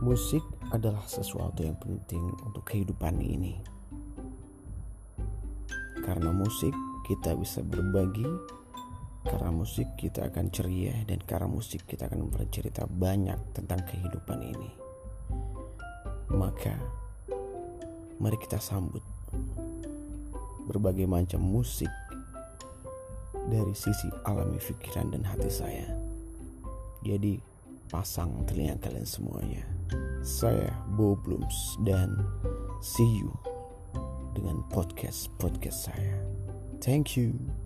Musik adalah sesuatu yang penting untuk kehidupan ini. Karena musik kita bisa berbagi, karena musik kita akan ceria dan karena musik kita akan bercerita banyak tentang kehidupan ini. Maka mari kita sambut berbagai macam musik dari sisi alami pikiran dan hati saya. Jadi pasang telinga kalian semuanya. Saya Bo Blooms dan see you dengan podcast-podcast saya. Thank you.